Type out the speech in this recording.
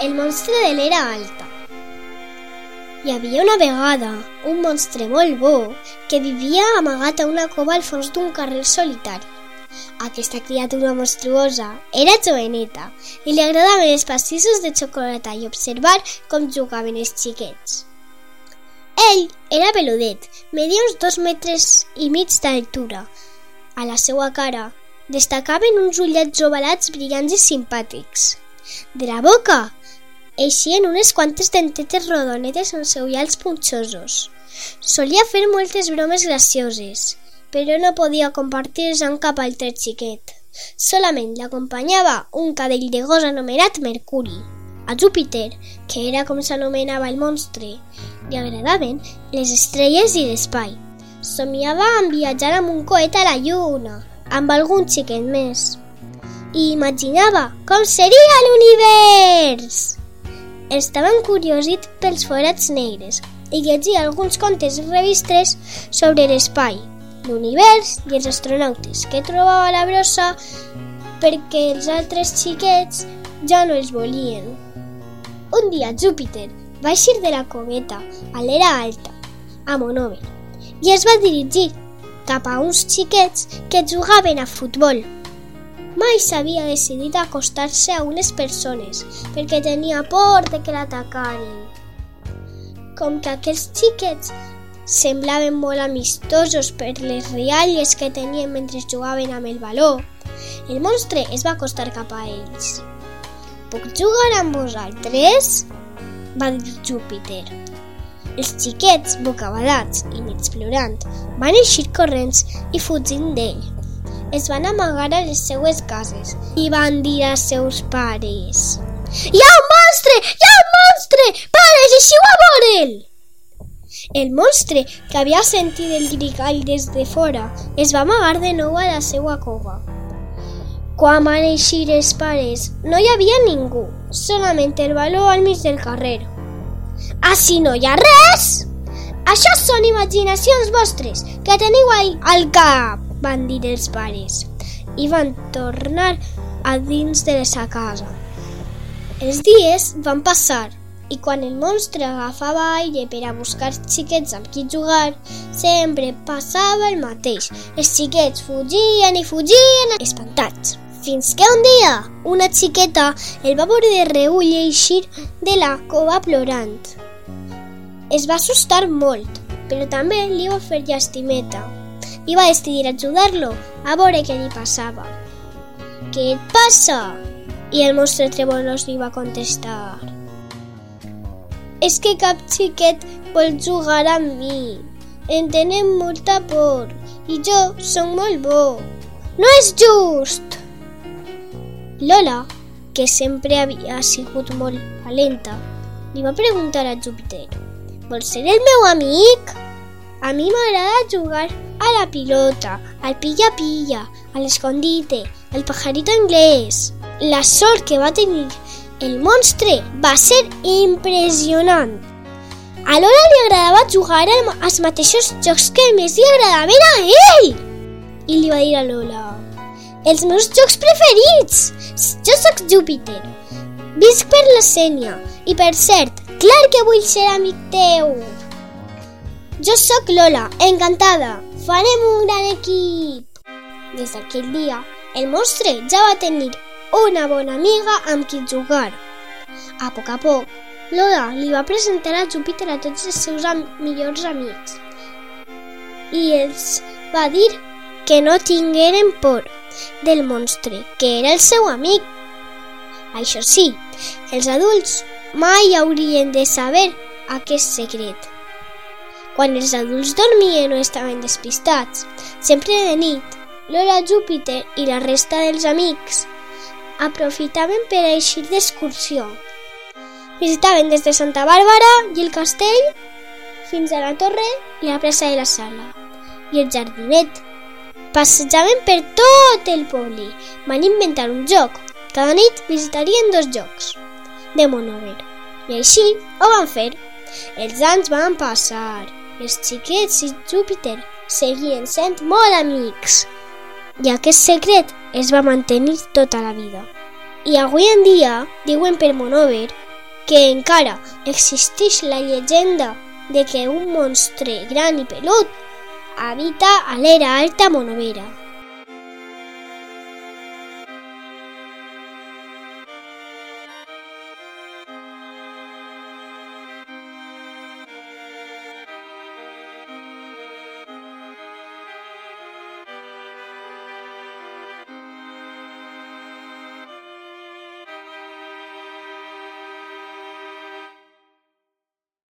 El monstre de l'era alta. Hi havia una vegada un monstre molt bo que vivia amagat a una cova al fons d'un carrer solitari. Aquesta criatura monstruosa era joveneta i li agradaven els pastissos de xocolata i observar com jugaven els xiquets. Ell era peludet, media uns dos metres i mig d'altura. A la seva cara destacaven uns ullets ovalats brillants i simpàtics. De la boca eixien unes quantes dentetes rodonetes sense ullals punxosos. Solia fer moltes bromes gracioses, però no podia compartir-se amb cap altre xiquet. Solament l'acompanyava un cadell de gos anomenat Mercuri. A Júpiter, que era com s'anomenava el monstre, li agradaven les estrelles i l'espai. Somiava en viatjar amb un coet a la lluna, amb algun xiquet més. I imaginava com seria l'univers! Estava encuriosit pels forats negres i llegia alguns contes i revistres sobre l'espai, l'univers i els astronautes que trobava la brossa perquè els altres xiquets ja no els volien. Un dia Júpiter va eixir de la cometa a l'era alta, a Monover, i es va dirigir cap a uns xiquets que jugaven a futbol. Mai s'havia decidit acostar-se a unes persones perquè tenia por de que l'atacarin. Com que aquells xiquets semblaven molt amistosos per les rialles que tenien mentre jugaven amb el baló, el monstre es va acostar cap a ells. Puc jugar amb vosaltres? va dir Júpiter. Els xiquets, bocabadats i mig plorant, van eixir corrents i fugint d'ell. Es van amagar a les seues cases i van dir als seus pares Hi ha un monstre! Hi ha un monstre! Pares, eixiu a veure'l! El monstre, que havia sentit el gricall des de fora, es va amagar de nou a la seva cova. Quan van eixir els pares, no hi havia ningú, solament el baló al mig del carrer. Així no hi ha res! Això són imaginacions vostres, que teniu ahí al cap, van dir els pares, i van tornar a dins de la casa. Els dies van passar i quan el monstre agafava aire per a buscar xiquets amb qui jugar, sempre passava el mateix. Els xiquets fugien i fugien espantats. Fins que un dia una xiqueta el va veure de reull eixir de la cova plorant. Es va assustar molt, però també li va fer llàstimeta i va decidir ajudar-lo a veure què li passava. Què et passa? I el monstre trebolós li va contestar. És que cap xiquet vol jugar amb mi. En tenen molta por i jo sóc molt bo. No és just! Lola, que sempre havia sigut molt valenta, li va preguntar a Júpiter Vols ser el meu amic? A mi m'agrada jugar a la pilota, al pilla-pilla, a l'escondite, al pajarito anglès. La sort que va tenir el monstre va ser impressionant. A Lola li agradava jugar als mateixos jocs que més li agradaven a ell. I li va dir a Lola, els meus jocs preferits! Jo sóc Júpiter, visc per la Sènia i per cert, clar que vull ser amic teu! Jo sóc Lola, encantada! Farem un gran equip! Des d'aquell dia, el monstre ja va tenir una bona amiga amb qui jugar. A poc a poc, Lola li va presentar a Júpiter a tots els seus am millors amics i els va dir que no tingueren por del monstre, que era el seu amic. Això sí, els adults mai haurien de saber aquest secret. Quan els adults dormien o estaven despistats, sempre de nit, Lola Júpiter i la resta dels amics aprofitaven per eixir d'excursió. Visitaven des de Santa Bàrbara i el castell fins a la torre i la plaça de la Sala i el jardinet. Passejaven per tot el poble. Van inventar un joc. Cada nit visitarien dos jocs de Monover. I així ho van fer. Els anys van passar. Els xiquets i Júpiter seguien sent molt amics. I aquest secret es va mantenir tota la vida. I avui en dia diuen per Monover que encara existeix la llegenda de que un monstre gran i pelut habita a l'era alta Monovera.